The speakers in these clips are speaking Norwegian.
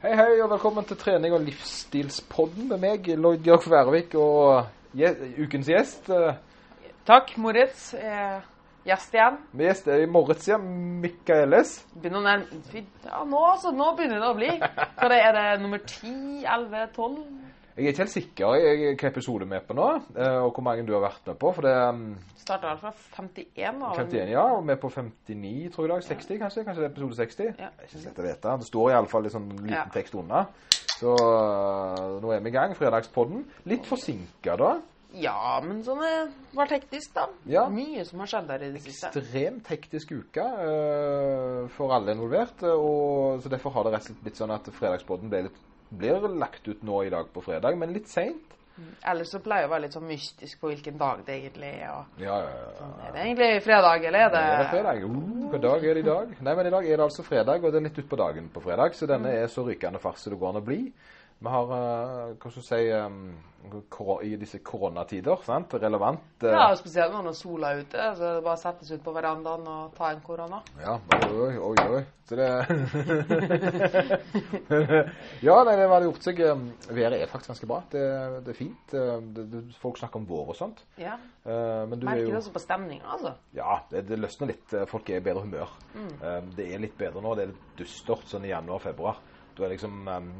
Hei, hei, og velkommen til trening- og livsstilspodden med meg, Lloyd Jørg Værvik, og je ukens gjest. eh, Takk, Moritz. Eh, gjest igjen. Med gjest er i Moritz igjen, Mikaeles. Begynner nær... Ja, nå, altså, nå begynner det å bli. For det er det nummer 10, 11, 12? Jeg er ikke helt sikker i hvilken episode vi er på nå, eh, og hvor mange du har vært med på, for det mm, Starta fra 51. da. 51, ja, og vi er på 59, tror jeg dag. 60, kanskje? Kanskje det er episode 60? Ja. Det er ikke så lett å vite. Det står i alle fall litt sånn liten Ja. tekst unna. Så eh, nå er vi i gang, fredagspodden. Litt forsinket da. Ja, men sånn det var teknisk, da. Ja. Mye som har skjedd der i det siste. ekstremt hektisk uke uh, for alle involvert. eh, Og, så Derfor har det rett og slett blitt sånn at fredagspodden ble litt, blir lagt ut nå i dag på fredag, men litt seint. Ellers så pleier det å være litt sånn mystisk på hvilken dag det egentlig er. Og Ja, ja, ja. er det egentlig fredag, eller er det Er det fredag? Uh, hvilken dag er det i dag? Nei, men i dag er det altså fredag, og det er litt utpå dagen på fredag, så denne er så rykende fars det går an å bli. Vi har, eh, hva skal du si, um, i disse koronatider, sant? Relevant. eh, Ja, spesielt når sola er ute. Så det bare å sette seg ut på verandaen og ta en korona. Ja, oi, oi, oi. Så det Ja, nei, det har gjort seg. Været er faktisk ganske bra. Det, det er fint. Det, det, folk snakker om vår og sånt. Ja. Uh, Men du er Merker det også på stemninga, altså. Ja, det, det løsner litt. Folk er i bedre humør. Mm. Det er litt bedre nå. Det er litt dystert sånn i januar-februar. Da er liksom um,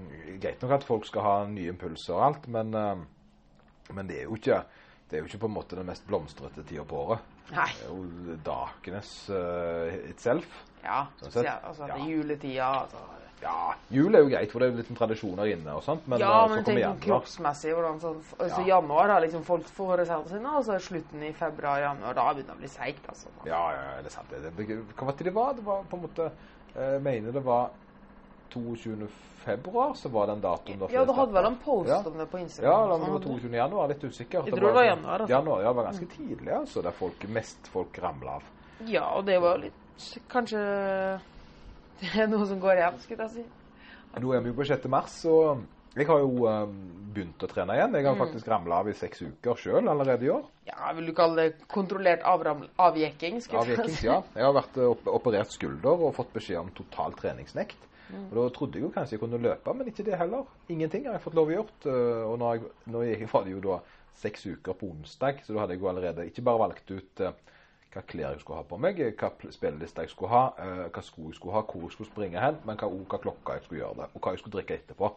Greit nok at folk skal ha nye impulser og alt, men, um, men det er jo ikke det er jo ikke på en måte den mest blomstrete tida på året. Nei. Det er jo darkness uh, itself. Ja, Sånn sett. altså, Ja. det er juletida. Altså. Ja, jul er jo greit, for det er jo litt tradisjoner inne og sånt, men ja, men tenk januar. kroppsmessig. Hvordan sånn, altså, Ja. Januar da liksom folk foresatt sine, og så er slutten i februar-januar. Da begynner det å bli seigt. Altså. Ja, ja, ja, det er sant. Det, det, hva var det det var? Det var på en måte Jeg mener det var 22. februar, så var den datoen da Ja, du hadde vel en post Ja. om det på Instagram? Ja, det var sånn. 22. januar, litt usikker. Jeg tror det var januar, altså. Januar, ja, det var ganske tidlig, altså, der folk, mest folk ramla av. Ja, og det var litt Kanskje det er noe som går igjen, skulle jeg si. Nå er vi jo på 6. mars, og jeg har jo eh, begynt å trene igjen. Jeg har Mm. faktisk ramla av i seks uker sjøl allerede i år. Ja, Vil du kalle det kontrollert avjekking? avjekking? si. ja. Jeg har vært operert skulder og fått beskjed om total treningsnekt. Og Da trodde jeg jo kanskje jeg kunne løpe, men ikke det heller. Ingenting har jeg fått lov å gjøre. eh, Og nå, jeg, nå var det jo da seks uker på onsdag, så da hadde jeg jo allerede ikke bare valgt ut eh, hva klær jeg skulle ha på meg, hva spilleliste jeg skulle ha, eh, hva sko jeg skulle ha, hvor jeg skulle springe hen, men hva, hva klokka jeg skulle gjøre det, og hva jeg skulle drikke etterpå.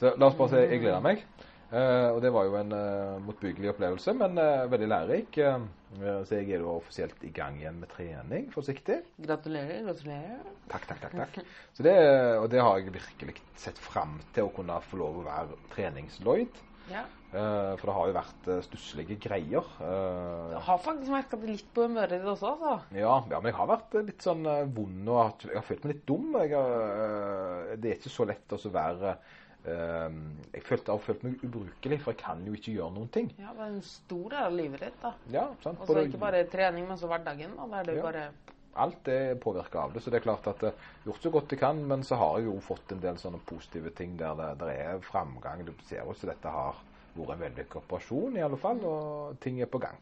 Så la oss bare si jeg gleder meg. Eh, og det var jo en uh, motbyggelig opplevelse, men eh, veldig lærerik. Eh, så jeg er jo offisielt i gang igjen med trening, forsiktig. Gratulerer. gratulerer. Takk, takk, takk. takk. Så det, og det har jeg virkelig sett fram til å kunne få lov å være treningsløyd. Ja. Eh, for det har jo vært stusslige greier. Eh, Jeg har faktisk merka det litt på humøret ditt også, altså. ja, ja, men jeg har vært eh, litt sånn eh, vond og jeg har følt meg litt dum. Jeg har, eh, det er ikke så lett å være eh, Jeg følte, har følt meg ubrukelig, for jeg kan jo ikke gjøre noen ting. Ja, det er en stor del av livet ditt, da. Ja, sant? Og så ikke bare trening, men så hverdagen. Da, der det Ja. bare alt er påvirka av det. Så det er klart at jeg har gjort så godt jeg kan, men så har jeg jo fått en del sånne positive ting der det, der er framgang. Du ser jo at dette har vært en vellykket operasjon, i alle fall, og ting er på gang.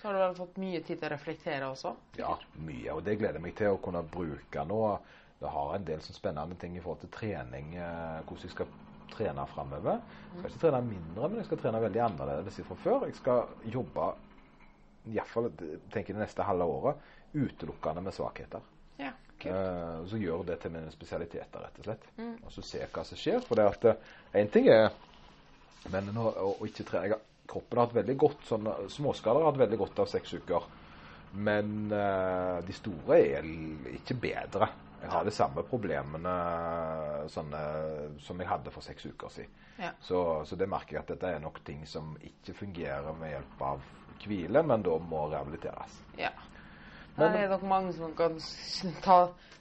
Så har du vel fått mye tid til å reflektere også. Ja, mye, og det gleder jeg meg til å kunne bruke nå. Det har en del sånn spennende ting i forhold til trening, eh, hvordan jeg skal trene framover. Jeg skal ikke trene mindre, men jeg skal trene veldig annerledes fra før. Jeg skal jobbe, iallfall det neste halve året, utelukkende med svakheter. Ja. Eh, så gjør det til mine spesialiteter, rett og slett. Og så se hva som skjer. For det at én ting er men nå, å, å ikke trene Kroppen har hatt veldig godt sånn, Småskader har hatt veldig godt av seks uker. Men uh, de store er ikke bedre. Jeg har de samme problemene sånne, som jeg hadde for seks uker siden. Ja. Så, så det merker jeg at dette er nok ting som ikke fungerer med hjelp av hvile, men da må rehabiliteres. Ja. Men- det er nok mange som kan ta,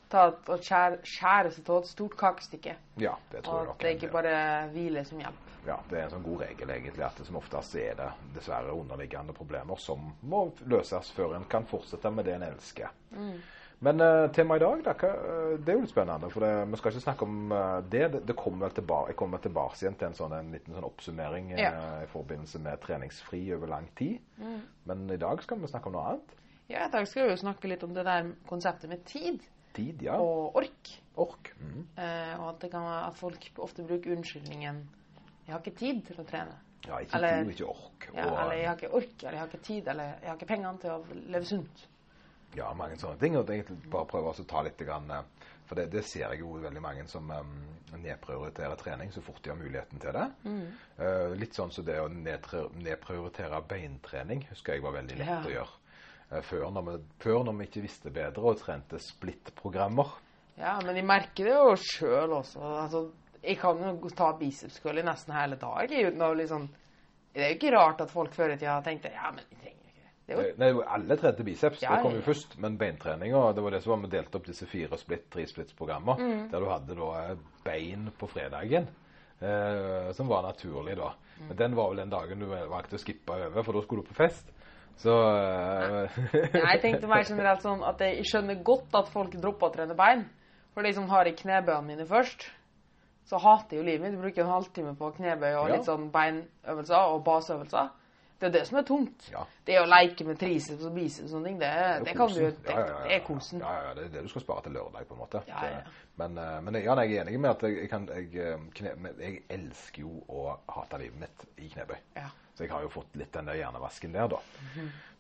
ta og skjære, skjære seg til et stort kakestykke. Ja, det tror Og jeg nok. at det ikke bare hvile som hjelp. Ja, det er en sånn god regel egentlig at det som oftest er det dessverre underliggende problemer som må løses før en kan fortsette med det en elsker. Men uh, temaet i dag, da, eh, det er jo litt spennende. For det, vi skal ikke snakke om eh, det. det. Det kommer vel tilbake, jeg kommer tilbake igjen til en, sånn, en liten sånn oppsummering ja. uh, i forbindelse med treningsfri over lang tid. Men i dag skal vi snakke om noe annet. Ja, I dag skal vi jo snakke litt om det der konseptet med tid Tid, ja. og ork. Ork. Mm. Uh, og at, det kan være at folk ofte bruker unnskyldningen 'jeg har ikke tid til å trene'. Ja, ikke Eller- tid, ikke ork. Ja, og, eller 'jeg har ikke ork', eller 'jeg har ikke tid', eller 'jeg har ikke pengene til å leve sunt'. Ja, mange sånne ting. Og egentlig bare prøve å ta litt grann, eh, For det, det ser jeg jo veldig mange som um, nedprioriterer trening så fort de har muligheten til det. Eh, litt sånn som det å nedprioritere beintrening husker jeg var veldig lett Ja. å gjøre. Uh, før, når vi, før når vi ikke visste bedre og trente splittprogrammer Ja, men de merker det jo sjøl også. Altså, jeg kan jo ta bicepscurl i nesten hele dag uten å liksom Det er jo ikke rart at folk før i tida tenkte ja, men vi trenger Eh, Nei, alle trente biceps, Ja, det kom jo først. Men beintreninga, det var det som var vi delte opp disse fire split, tre splits-programmer. Mm. Der du hadde da eh, bein på fredagen, eh, som var naturlig da. Mm. Men den var vel den dagen du valgte å skippe over, for da skulle du på fest. Så eh, Jeg tenkte mer generelt sånn at jeg skjønner godt at folk dropper å trene bein. For de som har i knebøyene mine først, så hater jo livet mitt. Bruker en halvtime på knebøy og litt sånn beinøvelser og baseøvelser. Det er det som er tungt. Ja. Det å leke med triceps og biceps og sånne ting, det, er det kan du jo det, det er kosen. Ja, ja, det er det du skal spare til lørdag, på en måte. Ja, ja. Men, eh, men ja, jeg er enig med at jeg, jeg, kan, jeg, eh, kne, jeg elsker jo å hate livet mitt i knebøy. Ja. Så jeg har jo fått litt den der hjernevasken der, da.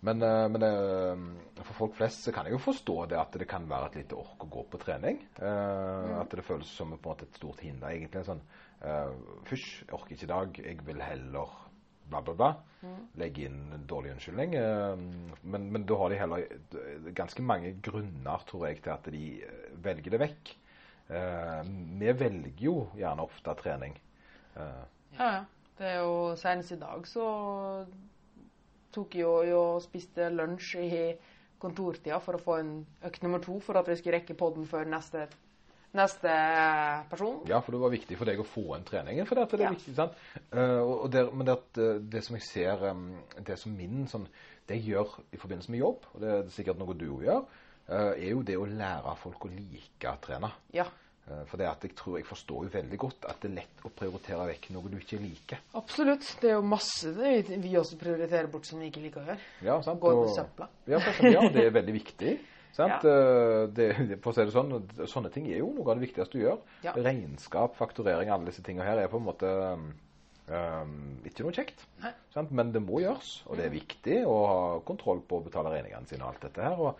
Men, -hmm. men eh, for folk flest så kan jeg jo forstå det at det kan være et lite ork å gå på trening. Mm. At det føles som på en måte et stort hinder. Egentlig sånn uh, Fysj, orker ikke i dag. Jeg vil heller bla, bla, bla. Legge inn en dårlig unnskyldning. eh, men, men da har de heller ganske mange grunner, tror jeg, til at de eh, velger det vekk. Eh, vi velger jo gjerne ofte trening. Ja, ja. Det er jo Senest i dag så tok jeg jo og spiste lunsj i kontortida for å få en økt nummer to for at vi skulle rekke podden før neste, neste person. Ja, for det var viktig for deg å få inn treningen. For det, det er Ja. viktig, sant? Uh, og det, men det, eh, det som jeg ser um, Det som min sånn, Det jeg gjør i forbindelse med jobb, og det er sikkert noe du òg gjør, uh, er jo det å lære folk å like å trene. Ja, Uh, for det at jeg tror jeg forstår jo veldig godt at det er lett å prioritere vekk noe du ikke liker. absolutt. Det er jo masse det vi også prioriterer bort som vi ikke liker å gjøre. Ja, sant? Går Og- søpla. Ja, ja, det er veldig viktig. Sant? Eh, Det, for å si det sånn, sånne ting er jo noe av det viktigste du gjør. Ja. Regnskap, fakturering, alle disse tingene her er på en måte um, ikke noe kjekt. Sant? Men det må gjøres, og det er viktig å ha kontroll på å betale regningene sine og alt dette her. Og,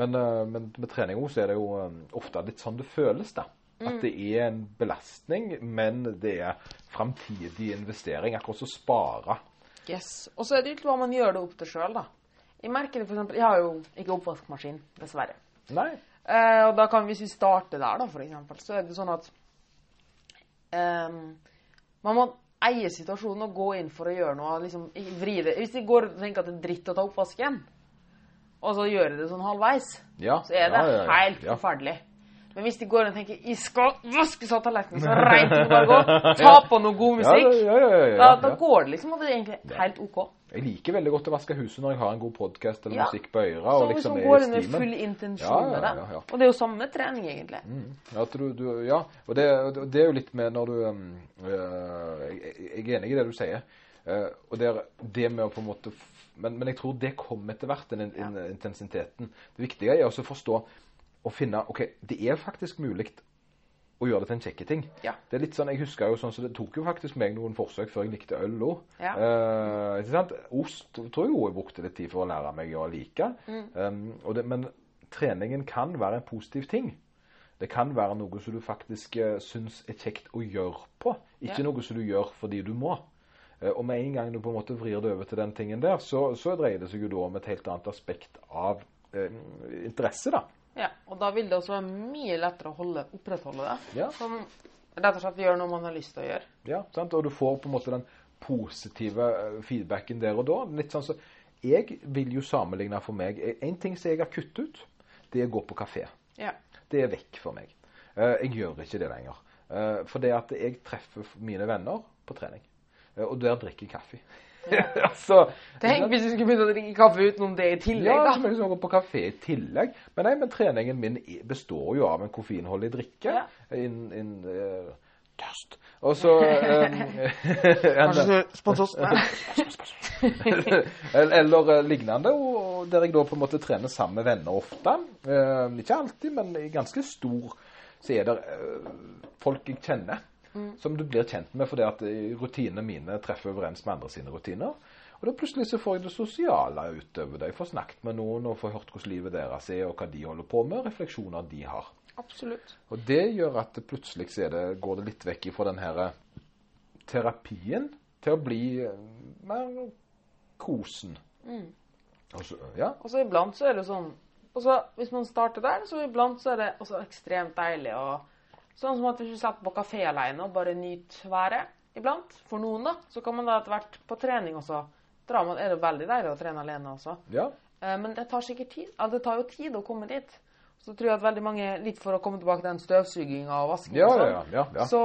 men, eh, men med trening også, er det jo um, ofte litt sånn det føles, da. At det er en belastning, men det er framtidig investering. Akkurat som spare. Yes. Og så er det litt hva man gjør det opp til sjøl, da. Jeg merker det eksempel, jeg har jo ikke oppvaskmaskin, dessverre. Nei. Eh, og da kan, hvis vi starter der, da, eksempel, så er det sånn at ehm, man må eie situasjonen og gå inn for å gjøre noe. liksom vri det. Hvis de går og tenker at det er dritt å ta oppvasken, og så gjør de det sånn halvveis, Ja. så er det ja, ja, helt forferdelig. Men hvis de går og tenker 'jeg skal vaske så tallerkenen så reint det bare går', ta på noe god Ja, musikk, ja, ja, ja, ja, da, da går det liksom, og det er egentlig helt OK. Jeg liker veldig godt å vaske huset når jeg har en god podkast eller Ja. musikk på øra. Så og liksom er går i med full intensjon Ja, ja, med det. ja, ja. Og det er jo samme trening, egentlig. Mm. Du, du, ja, og det, det er jo litt med når du um, øh, jeg, jeg er enig i det du sier. Uh, og det, er det med å på en måte men, men jeg tror det kommer etter hvert, den in, intensiteten. Det viktige er å forstå og finne OK, det er faktisk mulig å gjøre det til en kjekke ting. Ja. Det er litt sånn, Jeg husker jo sånn, så det tok jo faktisk meg noen forsøk før jeg likte øl òg. Ja. Eh. Ost tror jeg jo jeg brukte litt tid for å lære meg å like. Mm. Um, og det, men treningen kan være en positiv ting. Det kan være noe som du faktisk uh, syns er kjekt å gjøre på, ikke Ja. noe som du gjør fordi du må. Uh, og med en gang du på en måte vrir det over til den tingen der, så, så dreier det seg jo da om et helt annet aspekt av uh, interesse, da. Ja, og da vil det også være mye lettere å holde, opprettholde det. Ja. Som rett og slett gjør noe man har lyst til å gjøre. Ja, sant? Og du får på en måte den positive eh, feedbacken der og da. Litt sånn så, Jeg vil jo sammenligne for meg En ting som jeg har kuttet ut, det er å gå på kafé. Ja. Det er vekk for meg. Eh, Jeg gjør ikke det lenger. Eh, For det at jeg treffer mine venner på trening. Eh, Og der drikker jeg kaffe. altså, Tenk hvis du skulle begynne å drikke kaffe utenom det i tillegg, ja, da. så liksom gå på kafé i tillegg. Men nei, men treningen min består jo av en koffeinholdig drikke. Ja. In, in, uh, tørst. Og så eh, Kanskje spons oss? Nei. eller, eller eh, lignende, og der jeg da på en måte trener sammen med venner ofte. Uh, ikke alltid, men i ganske stor så er det eh, folk jeg kjenner, som du blir kjent med fordi at eh, rutinene mine treffer overens med andre sine rutiner. Og da plutselig så får jeg det sosiale utover det. Jeg får snakket med noen og får hørt hvordan livet deres er, og hva de holder på med, refleksjoner de har. Absolutt. Og det gjør at plutselig så det, går det litt vekk ifra den her eh, terapien til å bli eh, mer kosen. Og så, ja. Og så iblant så er det sånn og så Hvis man starter der, så iblant så er det også ekstremt deilig å Sånn som at hvis du satt på kafé alene og bare nyter været iblant, for noen, da, så kan man da etter hvert på trening også dra man, Er det veldig deilig å trene alene også. ja. Eh, Men det tar sikkert tid. Altså, det tar jo tid å komme dit. Så tror jeg at veldig mange, litt for å komme tilbake til den støvsuginga og vaskinga, Ja, og ja, sånn, ja, ja. så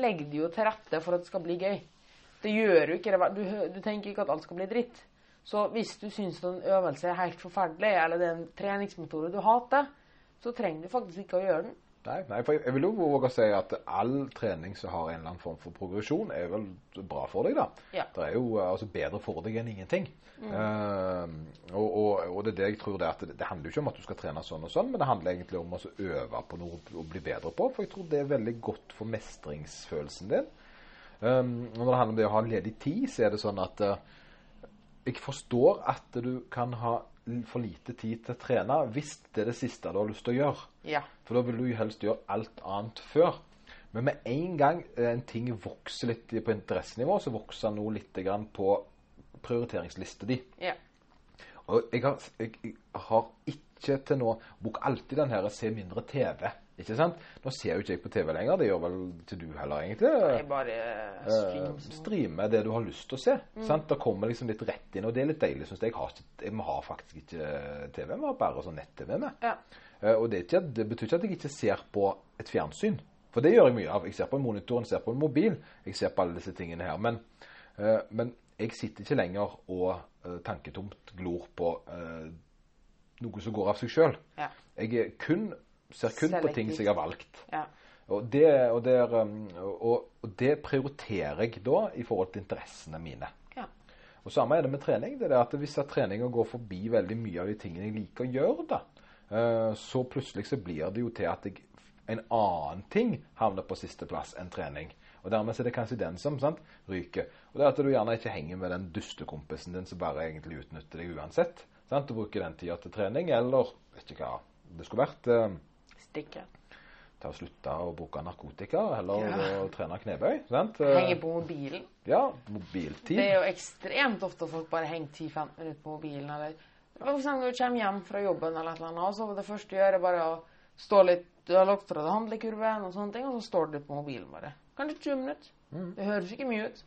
legger de jo til rette for at det skal bli gøy. Det gjør jo ikke det. Du, du tenker ikke at alt skal bli dritt. Så hvis du syns en øvelse er helt forferdelig, eller det er en treningsmetode du hater, så trenger du faktisk ikke å gjøre den. Nei, nei, for jeg, vil jo våge å si at all trening som har en eller annen form for progresjon, er vel bra for deg, da. Ja. Det er jo eh, altså, bedre for deg enn ingenting. Eh, og, og, og det er det jeg tror det er at det, det handler jo ikke om at du skal trene sånn og sånn, men det handler egentlig om å øve på noe å bli bedre på. For jeg tror det er veldig godt for mestringsfølelsen din. Um, og når det handler om det å ha en ledig tid, så er det sånn at uh, jeg forstår at du kan ha for lite tid til å trene hvis det er det siste du har lyst til å gjøre. Ja. For da vil du jo helst gjøre alt annet før. Men med en gang eh, en ting vokser litt på interessenivå, så vokser noe litt på prioriteringslista di. ja. Og jeg har, jeg, har ikke til nå Bruk alltid den her 'se mindre TV'. Ikke sant? Nå ser jo ikke jeg på TV lenger. Det gjør vel ikke du heller, egentlig. Jeg bare Eh, streamer det du har lyst til å se. Sant? Da kommer liksom litt rett inn, og det er litt deilig, syns jeg. Jeg har, har faktisk ikke TV, vi har bare sånn nett-TV med. Ja. Eh, Og det, ikke, det betyr ikke at jeg ikke ser på et fjernsyn. For det gjør jeg mye av. Jeg ser på en monitor, jeg ser på en mobil. Jeg ser på alle disse tingene her. Men, eh, men jeg sitter ikke lenger og eh, tanketomt glor på noe som går av seg sjøl. Ja. Jeg er kun, ser kun på ting som jeg har valgt. ja. Og det, og, det er, um, og, og det prioriterer jeg da i forhold til interessene mine. ja. Og samme er det med trening. det er at Hvis treninga går forbi veldig mye av de tingene jeg liker å gjøre, da, eh, så plutselig så blir det jo til at jeg, en annen ting havner på sisteplass enn trening. Og Dermed er det kanskje den som sant, ryker. Og det er at du gjerne ikke henger med den dustekompisen din som bare egentlig utnytter deg uansett. Sant? Du bruker den tida til trening, eller vet ikke hva det skulle vært. Eh, Stikke. ta og slutte å bruke narkotika, eller Ja. å trene knebøy. Sant? Henge på mobilen. Ja, mobiltid. Det er jo ekstremt ofte folk bare henger 10-15 minutter på mobilen. Eller for eksempel du kommer hjem fra jobben, eller et eller annet, og så det første du gjør, er bare å stå litt Du har lagt fra deg handlekurven og sånne ting, og så står du på mobilen bare. Kanskje 20 minutter. Det høres ikke mye ut.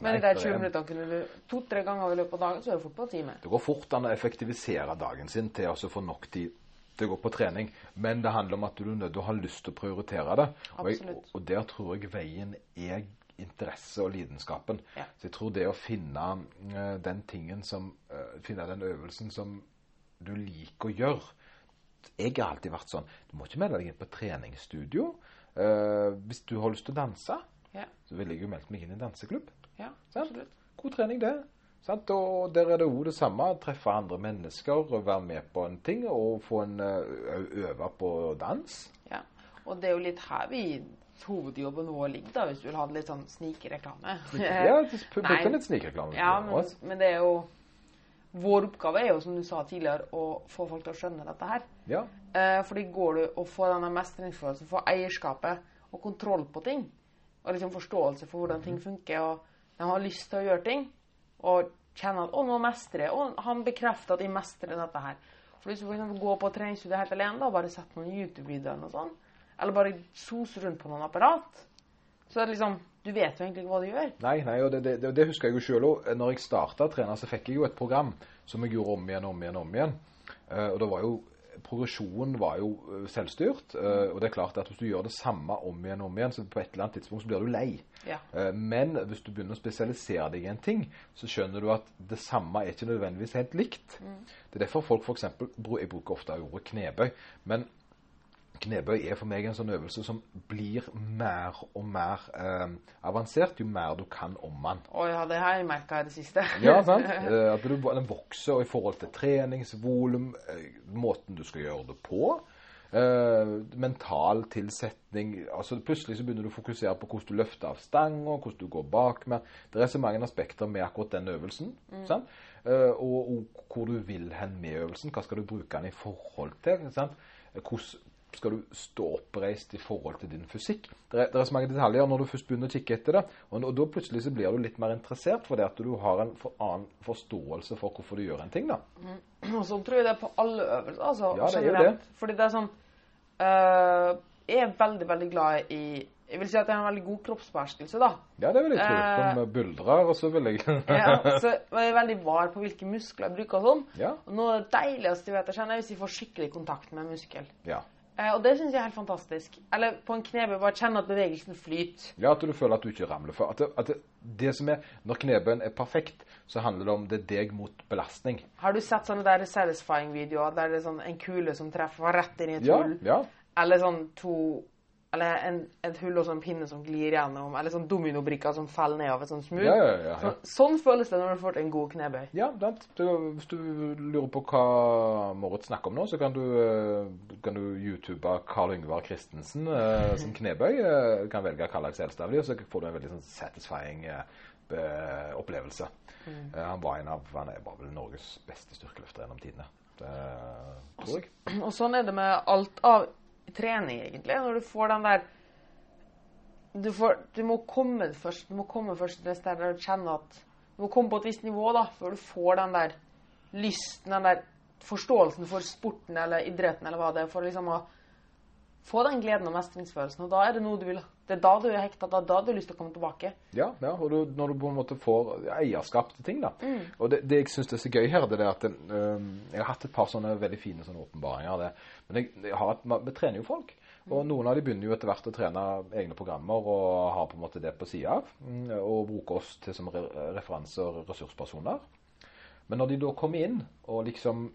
Men de 20 det- minuttene kunne du to-tre ganger i løpet av dagen, så er det fort på en time. Det går fort an å effektivisere dagen sin til å få nok tid til går på trening, men det handler om at du er nødt til å ha lyst til å prioritere det. Og, jeg, og der tror jeg veien er interesse og lidenskapen. Ja. Så jeg tror det å finne uh, den tingen som uh, Finne den øvelsen som du liker å gjøre. Jeg har alltid vært sånn Du må ikke melde deg inn på treningsstudio. Uh, hvis du har lyst til å danse, Ja. så ville jeg jo meldt meg inn i en danseklubb. Ja, absolutt. God trening, det. Sant? Og der er det jo det samme. Treffe andre mennesker, være med på en ting, og få en øve på dans. Ja. Og det er jo litt her vi hovedjobben vår ligger, da, hvis du vil ha litt sånn snikreklame. Ja, Nei. litt snikreklame. Ja, men, men det er jo Vår oppgave er jo, som du sa tidligere, å få folk til å skjønne dette her. Ja. Eh, fordi går du og får denne mestringsfølelsen, får eierskapet og kontroll på ting, og liksom forståelse for hvordan ting funker, og de har lyst til å gjøre ting, og kjenner at 'Å, nå mestrer jeg', og han bekrefter at jeg mestrer dette her. For hvis du for går på treningsstudio helt alene, da, bare sett noen YouTube-videoer og sånt, eller bare soser rundt på noen apparat, så er det liksom Du vet jo egentlig ikke hva du gjør. Nei, nei, og det, det, det, husker jeg jo sjøl òg. Når jeg starta å trene, så fikk jeg jo et program som jeg gjorde om igjen om igjen om igjen. Eh, og det var jo Progresjonen var jo eh, selvstyrt. eh, og det er klart at hvis du gjør det samme om igjen om igjen, så på et eller annet tidspunkt så blir du lei. Ja. Eh, Men hvis du begynner å spesialisere deg i en ting, så skjønner du at det samme er ikke nødvendigvis helt likt. Det er derfor folk f.eks. Jeg bruker ofte ordet knebøy. Men knebøy er for meg en sånn øvelse som blir mer og mer eh, avansert jo mer du kan om den. Å ja, det har jeg merka i det siste. Ja, sant? Eh, At du, den vokser og i forhold til treningsvolum, eh, måten du skal gjøre det på. Uh, mental tilsetning. Altså Plutselig så begynner du å fokusere på hvordan du løfter av stanga, hvordan du går bak med. Det er så mange aspekter med akkurat den øvelsen. sant? Uh, og, og hvor du vil hen med øvelsen. Hva skal du bruke den i forhold til? sant? Hvordan skal du stå oppreist i forhold til din fysikk? Det er, det er så mange detaljer når du først begynner å kikke etter det. Og, og da plutselig så blir du litt mer interessert fordi at du har en for, annen forståelse for hvorfor du gjør en ting. da. Og så tror jeg det er på alle øvelser. altså Ja, det er jo det. Fordi det er sånn øh, Jeg er veldig, veldig glad i Jeg vil si at jeg har en veldig god kroppsbeherskelse, da. Ja, det vil jeg tro. Eh. Som buldrer, og så vil jeg Ja, så jeg er veldig var på hvilke muskler jeg bruker og sånn. Ja. Og noe av det deiligste jeg vet jeg kjenner, er hvis jeg får skikkelig kontakt med en muskel. ja. Eh, og det syns jeg er helt fantastisk. Eller på en knebøy, bare kjenne at bevegelsen flyter. Ja, at du føler at du ikke ramler for. At det, at det, det som er, Når knebøyen er perfekt, så handler det om det er deg mot belastning. Har du sett sånne der satisfying-videoer der det er sånn en kule som treffer rett inn i et Ja, hull? ja. Eller sånn to Eller en, et hull og en pinne som glir gjennom. Eller sånn dominobrikker som faller ned av et sånt smooth. Ja, ja, ja. Så, sånn føles det når du får fått en god knebøy. Ja, Hvis du lurer på hva Moritz snakker om nå, så kan du, eh, kan du youtube Karl Yngvar Christensen uh, som knebøy. Uh, kan velge hva slags eldstavlig, og så får du en veldig sånn satisfying uh, opplevelse. Eh, Han var en av Han var vel Norges beste styrkeløfter gjennom tidene. Det tror jeg. Og sånn er det med alt av trening, egentlig. Når du får den der du, får, du må komme først Du må komme først til det stedet der du kjenner at Du må komme på et visst nivå da, før du får den der lysten, den der forståelsen for sporten eller idretten eller hva det er, for liksom å få den gleden og mestringsfølelsen. Og da er det noe du vil Det er da du er hekta, da, da du har lyst til å komme tilbake. Ja, ja og du, når du på en måte får eierskap til ting, da. Og det, det jeg syns er så gøy her, det er det at øh, Jeg har hatt et par sånne veldig fine sånne åpenbaringer. det. Men jeg, jeg har et, vi trener jo folk. Og noen av de begynner jo etter hvert å trene egne programmer og har på en måte det på sida av. mm, Og bruker oss til som referanser referanse- og ressurspersoner. Men når de da kommer inn, og liksom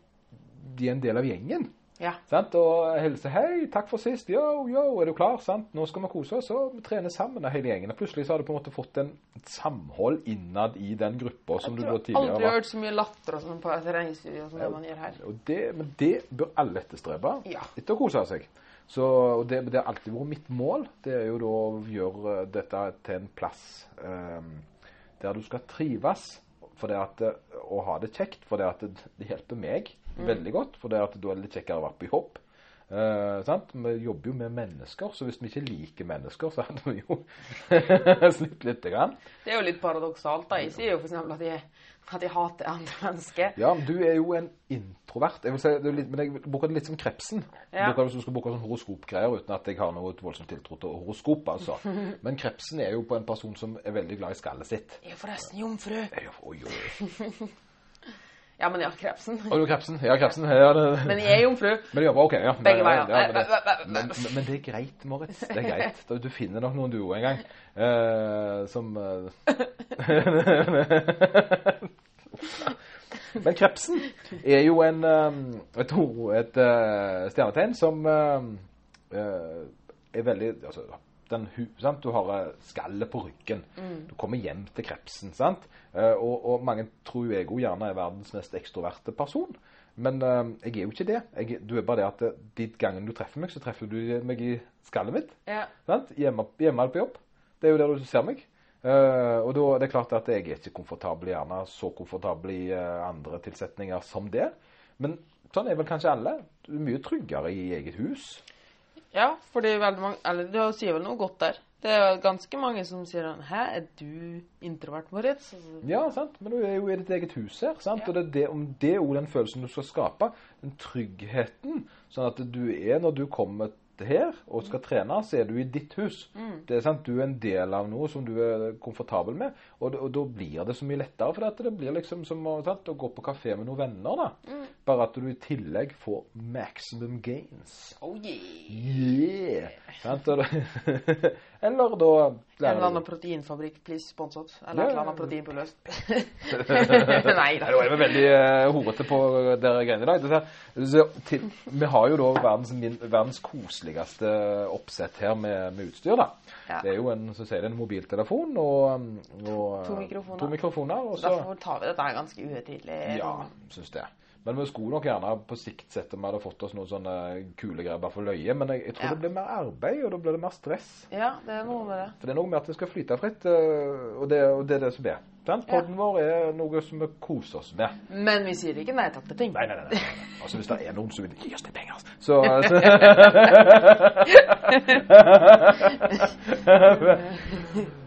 de er en del av gjengen Ja. Sant? Og hilser 'Hei, takk for sist. Yo, yo, er du klar?' Sant? 'Nå skal vi kose oss.' Og vi trener sammen av hele gjengen. Og plutselig så har du på en måte fått en, samhold innad i den gruppa som du da Jeg har aldri hørt så mye latter og sånn på et treningsstudio som det man gjør her. Det, men det bør alle etterstrebe Ja. etter å kose seg. Så og det, det har alltid vært mitt mål. Det er jo da å gjøre eh, dette til en plass um, der du skal trives. For det at, og ha det kjekt. For det at det, det hjelper meg veldig godt. For det at da er det litt kjekkere å være på jobb. Eh, sant? Vi jobber jo med mennesker, så hvis vi ikke liker mennesker, så hadde vi jo slitt litt. grann. Det er jo litt paradoksalt. da. Jeg sier jo f.eks. at jeg, at jeg hater andre mennesker. Ja, men du er jo en introvert. Jeg vil si, litt, men jeg bruker det litt som krepsen. Ja. Bruker hvis du skal bruke sånn horoskopgreier uten at jeg har noe voldsomt tiltro til horoskop, altså. Men krepsen er jo på en person som er veldig glad i skallet sitt. Jeg er forresten jomfru. Er- Oi, oi. Ja, men ja, krepsen. Å, du krepsen? Ja, krepsen. Ja, det, Men jeg er jomfru. men ja, ok, ja. Begge veier. ja, men, det, Eh, eh, eh, men, men, det er greit, Moritz. Det er greit. Du finner nok noen du en gang. Eh, som eh, Men krepsen er jo en, et, et, et eh, stjernetegn som eh, eh, er veldig altså, den, sant? Du har eh, skallet på ryggen. Du kommer hjem til krepsen. sant? Eh, og, og mange tror jeg òg gjerne er verdens mest ekstroverte person. Men eh, jeg er jo ikke det. Jeg, du er bare det at de gangen du treffer meg, så treffer du meg i skallet mitt. Ja. Sant? Hjemme, hjemme på jobb. Det er jo der du ser meg. Uh, og da er det klart at jeg er ikke komfortabel gjerne så komfortabel i uh, andre tilsetninger som det. Men sånn er vel kanskje alle. Du er mye tryggere i eget hus. Ja, fordi veldig mange Eller du sier vel noe godt der. Det er ganske mange som sier sånn Hæ, er du introvert, Moritz? Altså, Ja, sant? men du er jo i ditt eget hus her. sant? Ja. Og det er det, om det er den følelsen du skal skape. Den tryggheten. Sånn at du er, når du kommer her og skal trene, så er du i ditt hus. Det er sant, Du er en del av noe som du er komfortabel med. Og, og da blir det så mye lettere. For det blir liksom som sant, å gå på kafé med noen venner. da. Bare at du i tillegg får maximum gains. oh yeah. Yeah! Eller da En eller annen proteinfabrikk, please, sponset. Eller Ja, et eller annen annet på løst. Nei da. nå er vi veldig uh, horete på dere greiene i dag. Det Så, til, vi har jo da verdens, min, verdens koseligste oppsett her med, med utstyr. da. Ja. Det er jo en, så sier det en mobiltelefon og, og To mikrofoner. To mikrofoner og så, Derfor tar vi dette ganske uhøytidelig. ja, syns det. Men vi skulle nok gjerne på sikt sett om vi hadde fått oss noen sånne kule greier bare for løye. Men jeg, jeg tror Ja. det blir mer arbeid, og da blir det mer stress. Ja, det er noe med det. For det er noe med at det skal flyte fritt, øh, og det, og det er det som er. Den Ja. podden vår er noe som vi koser oss med. Men vi sier ikke nei takk til ting. Nei, nei, nei. nei. Altså, hvis det er noen som vil gi oss litt penger, så, så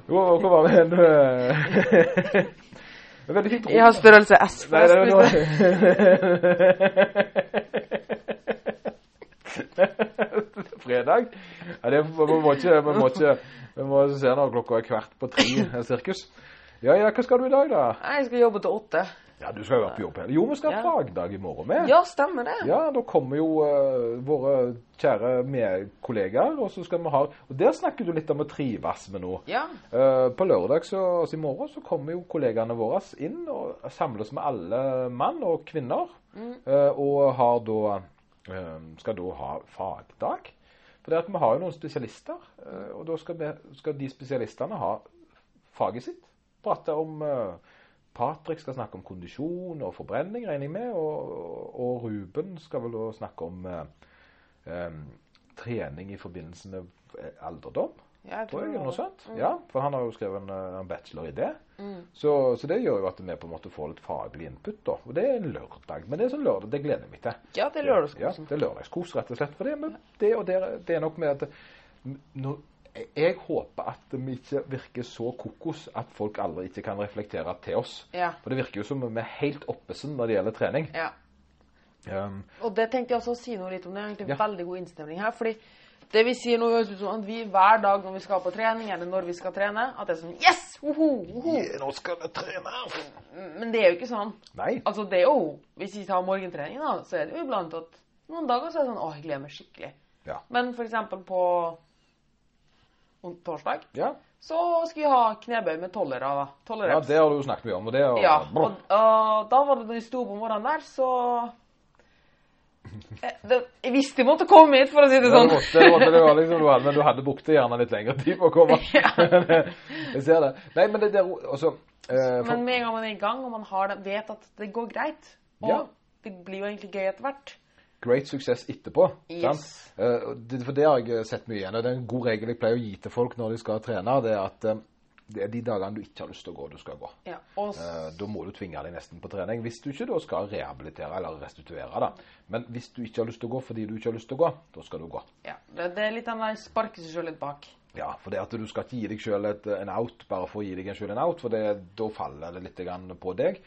Hvor var vi hen? Det er veldig fint. Jeg har størrelse S. Nei, det noe Fredag? Ja, det, vi, må ikke, vi, må ikke, vi må se når klokka er kvart på tre, eh, sirkus. Ja, ja, hva skal du i dag, da? Jeg skal jobbe til åtte. Ja, du skal jo være på jobb her. Jo, vi skal ha fagdag i morgen med. Ja, stemmer det. Ja, da kommer jo uh, våre kjære medkollegaer, og så skal vi ha Og der snakker du litt om å trives med noe. Ja. Uh, på lørdag, så, altså i morgen, så kommer jo kollegaene våre inn og samles med alle mann og kvinner. eh, og har da skal da ha fagdag. For det at vi har jo noen spesialister, og da skal, vi, skal de spesialistene ha faget sitt. Prate om eh, Patrick skal snakke om kondisjon og forbrenning, regner jeg med. Og, og Ruben skal vel også snakke om eh, eh, trening i forbindelse med eh, alderdom. Ja, Tror jeg, noe sånt. Mm. Ja, for han har jo skrevet en, eh, en bachelor i det. Mm. Så, så det gjør jo at vi på en måte får litt faglig input. da. Og det er en lørdag. Men det er sånn lørdag, det gleder jeg meg til. Ja, det er Ja, lørdagskosen. det er lørdagskos, rett og slett. For det, men det, og det, det er nok med at nå, jeg håper at vi ikke virker så kokos at folk aldri ikke kan reflektere til oss. Ja. For det virker jo som vi er helt oppesen når det gjelder trening. ja. Um, Og det tenkte jeg også å si noe litt om. Det er egentlig Ja. veldig god innstemning her. fordi det vi sier nå, høres ut som at vi hver dag når vi skal på trening, eller når vi skal trene, at det er sånn Yes! Woho! woho! nå skal vi trene! Men det er jo ikke sånn. Nei. Altså, det er jo Hvis vi tar morgentrening, da, så er det jo iblant at noen dager så er det sånn Å, jeg gleder meg skikkelig. Ja. Men for eksempel på torsdag Ja. så skal vi ha knebøy med tollere. Ja, det har du jo snakket mye om. Og det er, Ja, og, og da var det når store sto på morgenen der, så jeg, det, Jeg visste jeg måtte komme hit, for å si det Ja, sånn. det måtte, måtte, det var liksom, du hadde, men du hadde brukt gjerne litt lengre tid på å komme. jeg ser det. Nei, men det der også, eh, for, Men med en gang man er i gang, og man har det, vet at det går greit, og Ja. det blir jo egentlig gøy etter hvert Great suksess etterpå. Yes. Sant? Eh, det, for det har jeg sett mye igjen. og Det er en god regel jeg pleier å gi til folk når de skal trene. Det er at eh, det er de dagene du ikke har lyst til å gå, du skal gå. ja. Og Eh, da må du tvinge deg nesten på trening. Hvis du ikke da skal rehabilitere eller restituere. da. Men hvis du ikke har lyst til å gå fordi du ikke har lyst til å gå, da skal du gå. ja, det, det er litt den der sparke seg sjøl litt bak. Ja, for det at du skal ikke gi deg sjøl en out bare for å gi deg sjøl en out, for det, da faller det litt på deg.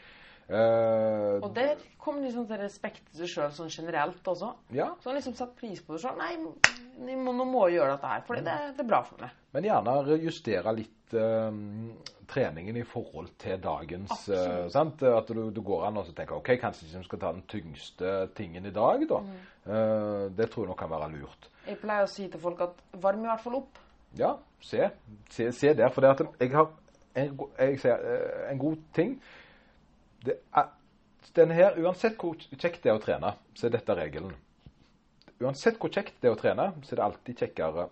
Eh, Og det kommer liksom til respekt til seg sjøl sånn generelt også. ja, Så liksom satte pris på det sjøl. Nei, må, nå må jeg gjøre dette her, for det, det er bra for meg. Men gjerne justere litt eh, treningen i forhold til dagens uh, sant? At du, du går an og tenker ok, kanskje ikke vi skal ta den tyngste tingen i dag, da. Mm. Det tror jeg nok kan være lurt. Jeg pleier å si til folk at varm i hvert fall opp. Ja, se. Se, se der. For det at jeg har en, jeg en god ting det er, denne her, Uansett hvor kjekt det er å trene, så er dette regelen. Uansett hvor kjekt det er å trene, så er det alltid kjekkere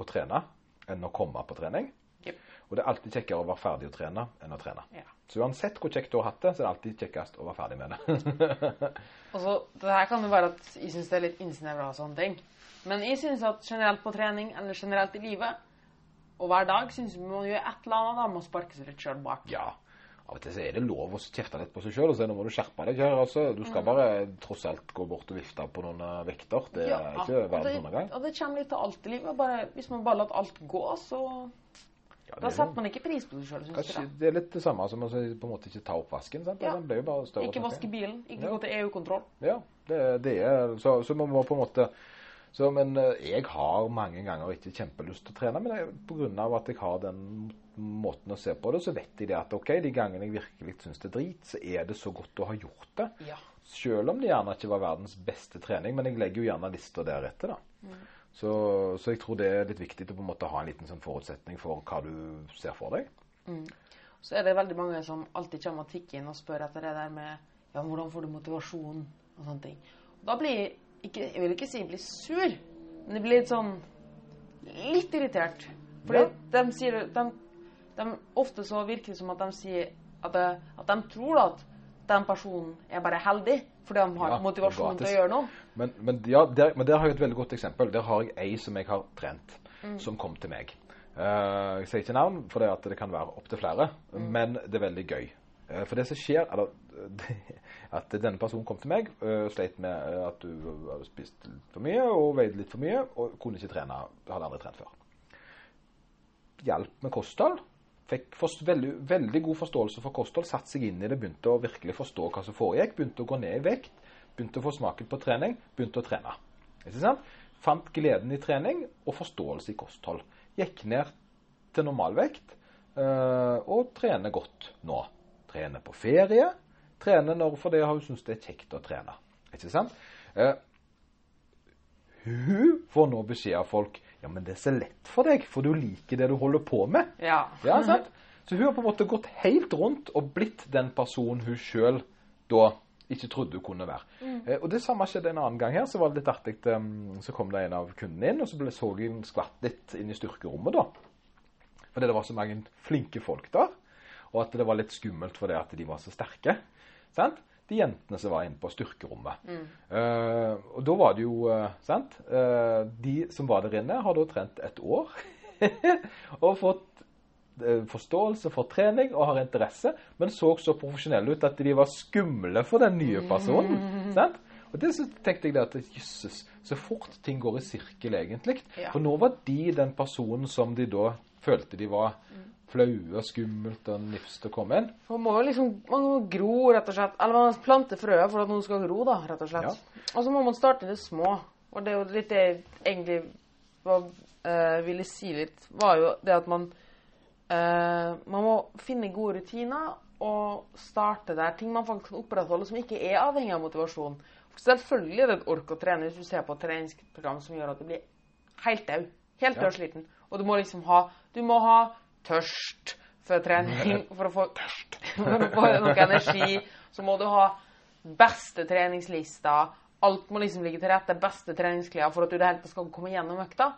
å trene enn å komme på trening. Yep. Og det er alltid kjekkere å være ferdig å trene enn å trene. Ja. Så uansett hvor kjekt du har hatt det, så er det alltid kjekkest å være ferdig med det. Og så, det her kan jo være at jeg syns det er litt innsnevra og sånne ting. Men jeg syns at generelt på trening, eller generelt i livet, og hver dag, syns vi må gjøre et eller annet da, med å sparke seg litt sjøl bak. ja, av og til så er det lov å kjefte litt på seg sjøl og si nå må du skjerpe deg. Her, altså. Du skal bare tross alt gå bort og vifte på noen eh, vekter. Det er Ja, ikke verdens undergang. og det kommer litt til alt i livet. Bare, hvis man bare lar alt gå, så Ja, Da er setter man ikke pris på seg sjøl, syns jeg. det er litt det samme som å på en måte ikke ta oppvasken. sant? Ja. Den blir jo bare større. Ikke vaske bilen, ikke Ja. gå til EU-kontroll. Ja, det, det er så, så man må på en måte så, Men eh, jeg har mange ganger ikke kjempelyst til å trene, men pga. av at jeg har den måten å se på det, så vet de det at ok, de gangene jeg virkelig syns det er drit, så er det så godt å ha gjort det. Ja. Selv om det gjerne ikke var verdens beste trening, men jeg legger jo gjerne lista deretter, da. Mm. Så, så jeg tror det er litt viktig å på en måte ha en liten sånn forutsetning for hva du ser for deg. Så er det veldig mange som alltid kommer og tikker inn og spør etter det der med Ja, hvordan får du motivasjon? Og sånne ting. Og da blir jeg ikke Jeg vil ikke si jeg blir sur, men jeg blir litt sånn Litt irritert. Fordi Ja. de de, de, Ofte så virker det som at de sier at, det, at de tror at den personen er bare heldig fordi han har Ja, motivasjon til å gjøre noe. Men, men, ja, der, men der har jeg et veldig godt eksempel. Der har jeg ei som jeg har trent, Mm. som kom til meg. Uh, jeg sier ikke navn, for det, det kan være opptil flere, Mm. men det er veldig gøy. Uh, for det som skjer, eller at denne personen kom til meg og sleit med at du hadde spist litt for mye og veide litt for mye, og kunne ikke trene, hadde aldri trent før. Hjalp med kosthold. Fikk veldig, veldig god forståelse for kosthold, satte seg inn i det, begynte å virkelig forstå hva som foregikk, begynte å gå ned i vekt, begynte å få smaken på trening, begynte å trene. Ikke sant? Fant gleden i trening og forståelse i kosthold. Gikk ned til normalvekt øh, og trener godt nå. Trener på ferie. Trener når fordi hun syns det er kjekt å trene. Ikke sant? Uh, hun får nå beskjed av folk ja, men det er så lett for deg, for du liker det du holder på med. Ja. Ja, sant? Så hun har på en måte gått helt rundt og blitt den personen hun sjøl da ikke trodde hun kunne være. Eh, og det samme skjedde en annen gang her. Så var det litt artig. Um, så kom det en av kundene inn, og så ble så hun skvatt litt inn i styrkerommet, da. Fordi det var så mange flinke folk der. Og at det var litt skummelt fordi at de var så sterke. Sant? De jentene som var inne på styrkerommet. Eh, og da var det jo uh, sant? Uh, de som var der inne, har da trent et år. og fått forståelse for trening og har interesse, men så så profesjonelle ut at de var skumle for den nye personen. sant? Og det så tenkte jeg at jøsses, så fort ting går i sirkel, egentlig. Ja. For nå var de den personen som de da følte de var flaue og skummelt og nifst å komme inn. Man må jo liksom man må gro, rett og slett. Eller man planter frøet for at noen skal gro, da, rett og slett. Og så må man starte i det små. Og det er jo litt det egentlig hva eh, ville si litt, var jo det at man eh, Man må finne gode rutiner og starte der ting man faktisk kan opprettholde som ikke er avhengig av motivasjon. Selvfølgelig er det et ork å trene hvis du ser på et treningsprogram som gjør at du blir helt død. Helt Ja. dødsliten. Og du må liksom ha Du må ha tørst før trening for å få for å få noe energi. Så må du ha beste treningslista. Alt må liksom ligge til rette. Beste treningsklær for at du det hele skal komme gjennom økta.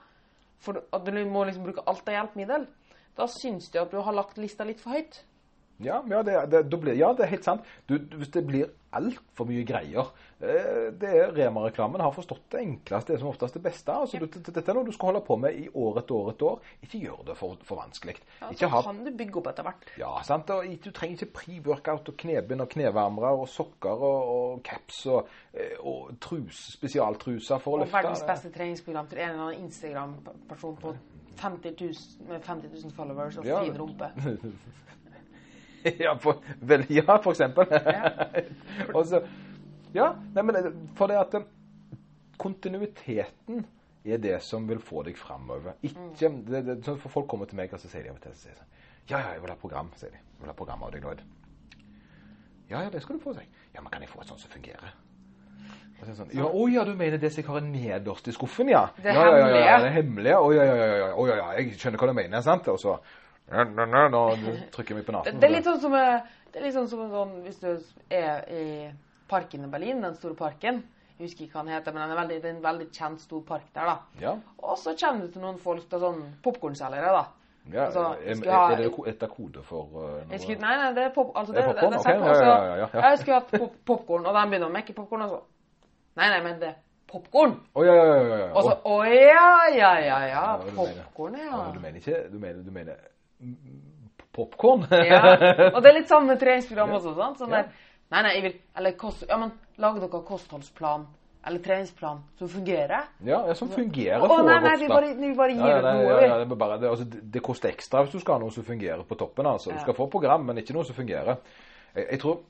For at du må liksom bruke alt av hjelpemiddel. Da syns de at du har lagt lista litt for høyt. Ja, ja, det, det, blir, ja, det er helt sant. Du, hvis det blir altfor mye greier eh, det er Rema-reklamen har forstått det enkleste, det som oftest det beste. Altså, du, dette er noe du skal holde på med i år etter år etter år. Ikke gjør det for, for vanskelig. Ja, så ha kan du bygge opp etter hvert. ja, sant? Og du trenger ikke pre-workout og knebind og knevarmere og sokker og, og caps og, eh, og trus, spesialtruser for å Og løfte. verdens beste treningsprogram til en eller annen Instagram-person på 50 000, med 50 000 followers og Ja. fin rumpe. ja, for, vel, ja, for eksempel. Ja. så, ja, nei, men for det at eh, kontinuiteten er det som vil få deg framover. Ikke, det, det, sånn for folk kommer til meg og så sier de av og til så sier sånn, Ja, ja, jeg vil ha program, sier de. Jeg vil ha program av deg, Lloyd. Ja, ja, det skal du få, sier jeg. Ja, men kan jeg få et sånt som fungerer? Og så sånn, ja, å ja, du mener det som jeg har nederst i skuffen, ja? Det ja, ja, ja, ja, det hemmelige. Å ja, ja, ja, ja, jeg skjønner hva du mener, sant? Og så Nå, trykker vi på Det, det er litt sånn som, eh, det er litt sånn, som sånn hvis du er i parken i Berlin, den store parken. Jeg husker ikke hva den heter, men den er veldig, det er en veldig kjent stor park der, da. Ja. Og så kommer du til noen folk til sånn popkornselgere, da. Ja, Altså, ha- er det et kode for uh, noe? skulle, nei, nei, det er pop... Altså, Det det, er det, popcorn, det, ok, setter- ja, altså, ja, ja, ja. Jeg skulle hatt pop popkorn, og de begynner å mekke popkorn, og så Nei, nei, men det er popkorn. Å ja, ja, ja. ja, ja. Og så Å ja, ja, ja, ja. Ja, Popkorn, ja. du mener ikke Du mener, du mener popkorn? ja. Og det er litt med treningsprogram også, sant? Sånn der Nei, nei, jeg vil Eller kost... Ja, men lag dere kostholdsplan eller treningsplan som fungerer. ja, ja, som fungerer Å for nei, nei, vi bare, vi bare gir Ja, ut nei, noe, ja, det, bare, det, altså, det, det koster ekstra hvis du skal ha noe som fungerer på toppen. altså. Du skal få program, men ikke noe som fungerer. Jeg, jeg tror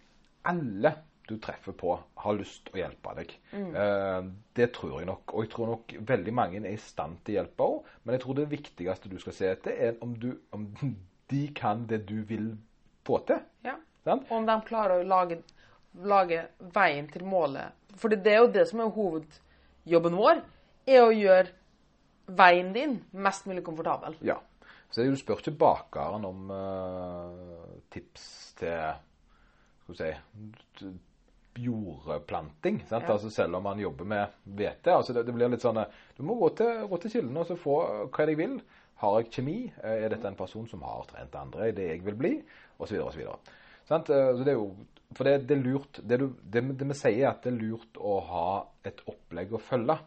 alle du treffer på, har lyst til å hjelpe deg. Mm. Eh, det tror jeg nok. Og jeg tror nok veldig mange er i stand til å hjelpe òg. Men jeg tror det viktigste du skal se etter, er om, du, om de kan det du vil få til. Ja. Sant? Om de klarer å lage, lage veien til målet. For det er jo det som er hovedjobben vår, er å gjøre veien din mest mulig komfortabel. Ja. Så du spør ikke bakeren om uh, tips til skal vi si, jordplanting. Ja. Altså selv om man jobber med hvete. Altså det, det blir litt sånn eh, Du må gå til, gå til kilden og så få eh, hva jeg vil. Har jeg kjemi? Eh, Er dette en person som har trent andre i det jeg vil bli? Og så videre? Eh, Så det er jo For det, det er lurt det, du, det, det vi sier, er at det er lurt å ha et opplegg å følge.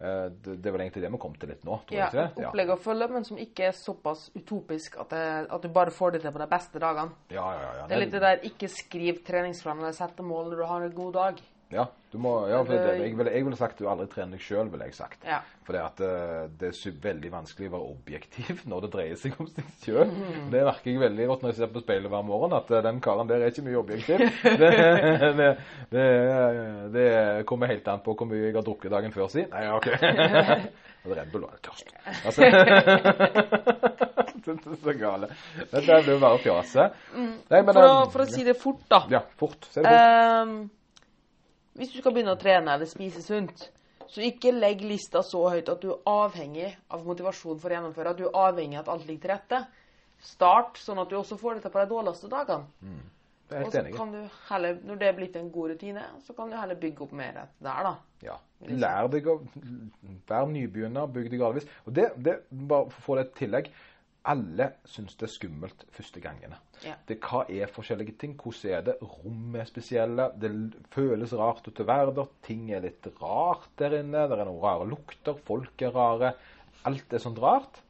Eh, Det, det vel egentlig det vi kom til litt nå, tror Ja, du ikke et opplegg å følge, men som ikke er såpass utopisk at, det, at du bare får det til på de beste dagene. Ja, ja, ja. Det er litt det der ikke skriv treningsplan eller sette mål når du har en god dag. Ja, du må, ja det, jeg, ville, jeg ville sagt du aldri trener deg sjøl, ville jeg sagt. Ja. For det, at eh, det er veldig vanskelig å være objektiv når det dreier seg om seg sjøl. Det merker jeg veldig godt når jeg ser på speilet hver morgen, at eh, den karen der er ikke mye objektiv. Det, det, kommer helt an på hvor mye jeg har drukket dagen før si. Nei, OK. Red Bull var tørst. Altså, det er så gale. Dette det blir jo bare fjase. Nei, men, For å, for å si det fort, da. Ja, fort. Si det fort. Ehm, hvis du skal begynne å trene eller spise sunt, så ikke legg lista så høyt at du er avhengig av motivasjon for å gjennomføre. At du er avhengig av at alt ligger til rette. Start sånn at du også får det til på de dårligste dagene. Jeg er Og helt så enig. kan du heller, når det er blitt en god rutine, så kan du heller bygge opp mer der, da. Ja. Lær deg å være nybegynner, bygg deg gradvis. Og det, det, bare for å få det et tillegg, alle syns det er skummelt første gangene. Ja. Det, hva er forskjellige ting? Hvordan er det? Rommet er spesielle. Det føles rart å være der. Ting er litt rart der inne. Det er noen rare lukter. Folk er rare. Alt er sånt rart.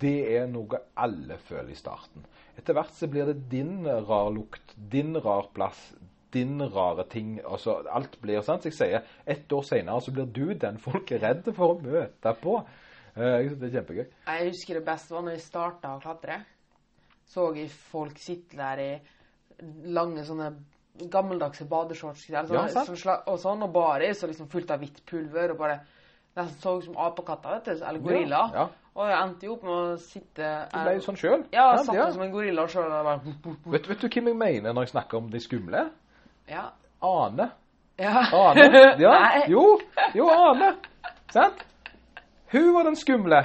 Det er noe alle føler i starten. Etter hvert så blir det din rar lukt, din rar plass, din rare ting. Altså, alt blir sant. Så jeg sier, ett år senere så blir du den folk er redde for å møte på. Eh, Jeg synes det er kjempegøy. Jeg husker det beste var når vi starta å klatre. Så jeg folk sitte der i lange sånne gammeldagse badeshorts sånne, Ja, sånn og sånn, og baris og liksom fullt av hvitt pulver og bare nesten så ut som apekatter, vet du, eller gorilla. Ja, ja. Og jeg endte jo opp med å sitte Du ble jo sånn sjøl. Ja, jeg satt ja. som en gorilla sjøl Vet, vet du hvem jeg mener når jeg snakker om de skumle? Ja. Ane. ja. Ane. Ja. Nei. Jo, jo, Ane. Sant? Hun var den skumle.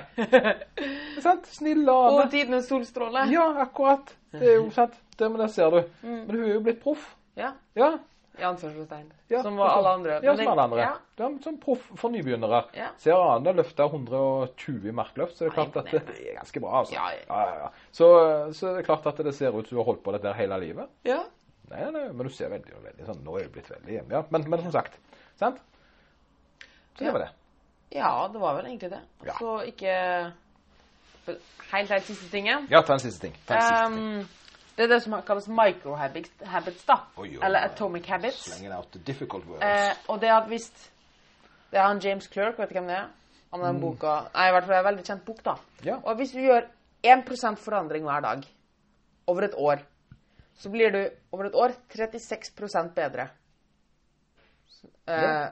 sant? Snill Ane. Og tidenes solstråle. Ja, akkurat. Det er jo sant. Det, men det ser du. Men hun er jo blitt proff. Ja. Ja. I anførselstegn. ja. som var alle andre. Ja, som alle andre. Ja. Ja. som proff for nybegynnere. Ja. Ser Arne har løfta 120 markløft, så det er klart at det, det er ganske bra. altså. Ja, ja. Så, så det er klart at det ser ut som du har holdt på dette hele livet. ja. Nei, nei, men du ser veldig, veldig sånn, Nå er du blitt veldig hjemme. Ja, men, men som sagt. Sant? Så det var det. Ja, det var vel egentlig det. Ja. Så ikke Helt, helt siste tingen. Ja, ta en siste ting. En siste ting. Um, det er det som kalles microhabits, habits, da. Oi, oi, Eller atomic habits. Slenging out the difficult words. Eh, og det at hvis Det er han James Clerk, vet du hvem det er? Har den boka Nei, i hvert fall er en veldig kjent bok, da. Mm. Ja. Og hvis du gjør 1% forandring hver dag over et år, så blir du over et år 36 bedre. Eh, Ja.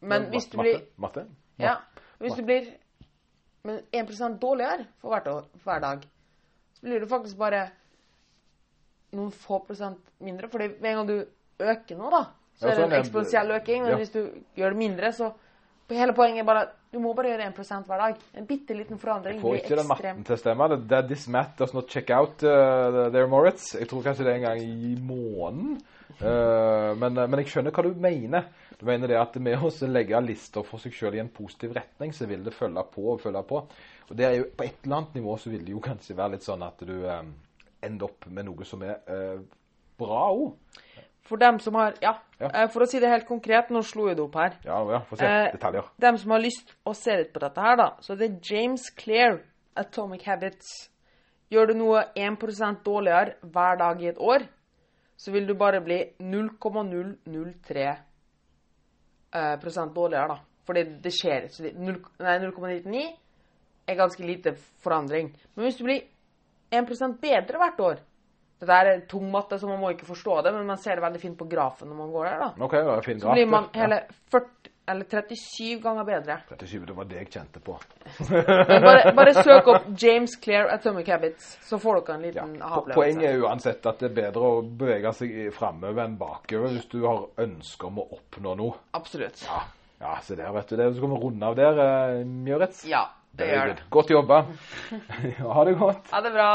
Men Ja, hvis du matte, blir Ja. Hvis du blir men 1 dårligere for, år, for hver dag, så blir du faktisk bare noen få prosent mindre. Fordi med en gang du øker noe, da, så Ja, er det sånn en eksponentiell øking. Men ja. hvis du gjør det mindre, så Hele poenget er bare at du må bare gjøre 1 hver dag. En bitte liten forandring Får ikke den matten til å stemme. Det- er this math does not check out uh, there, Moritz. Jeg tror kanskje det er en gang i måneden. Uh, men, men jeg skjønner hva du mener. Du mener det at med å legge lister for seg selv i en positiv retning, så vil det følge på og følge på. Og det er jo, på et eller annet nivå så vil det jo kanskje være litt sånn at du eh, ender opp med noe som er eh, bra òg. For dem som har Ja, Ja. eh, for å si det helt konkret, nå slo jeg det opp her. Ja, ja, få se. Eh, Detaljer. dem som har lyst å se litt på dette her, da, så det er James Clear, Atomic Habits. Gjør du noe 1% dårligere hver dag i et år, så vil du bare bli 0,003 eh, prosent dårligere, da. Fordi det skjer så det- Nei, 0,99 er ganske lite forandring. Men hvis du blir 1% bedre hvert år Dette der er tung matte, så man må ikke forstå det, men man ser det veldig fint på grafen når man går der, da. Okay, det er fin Så blir man hele 40, eller 37 ganger bedre. 37, det var det jeg kjente på. Bare, bare søk opp James Clear Atomic Habits, så får dere en liten ja. aha-opplevelse. Poenget er uansett at det er bedre å bevege seg framover enn bakover hvis du har ønske om å oppnå noe. Absolutt. Ja, ja se der, vet du. Det så kan vi runde av der, Mjøritz. Ja, det det gjør det. Godt jobba. ha det godt. Ha det bra.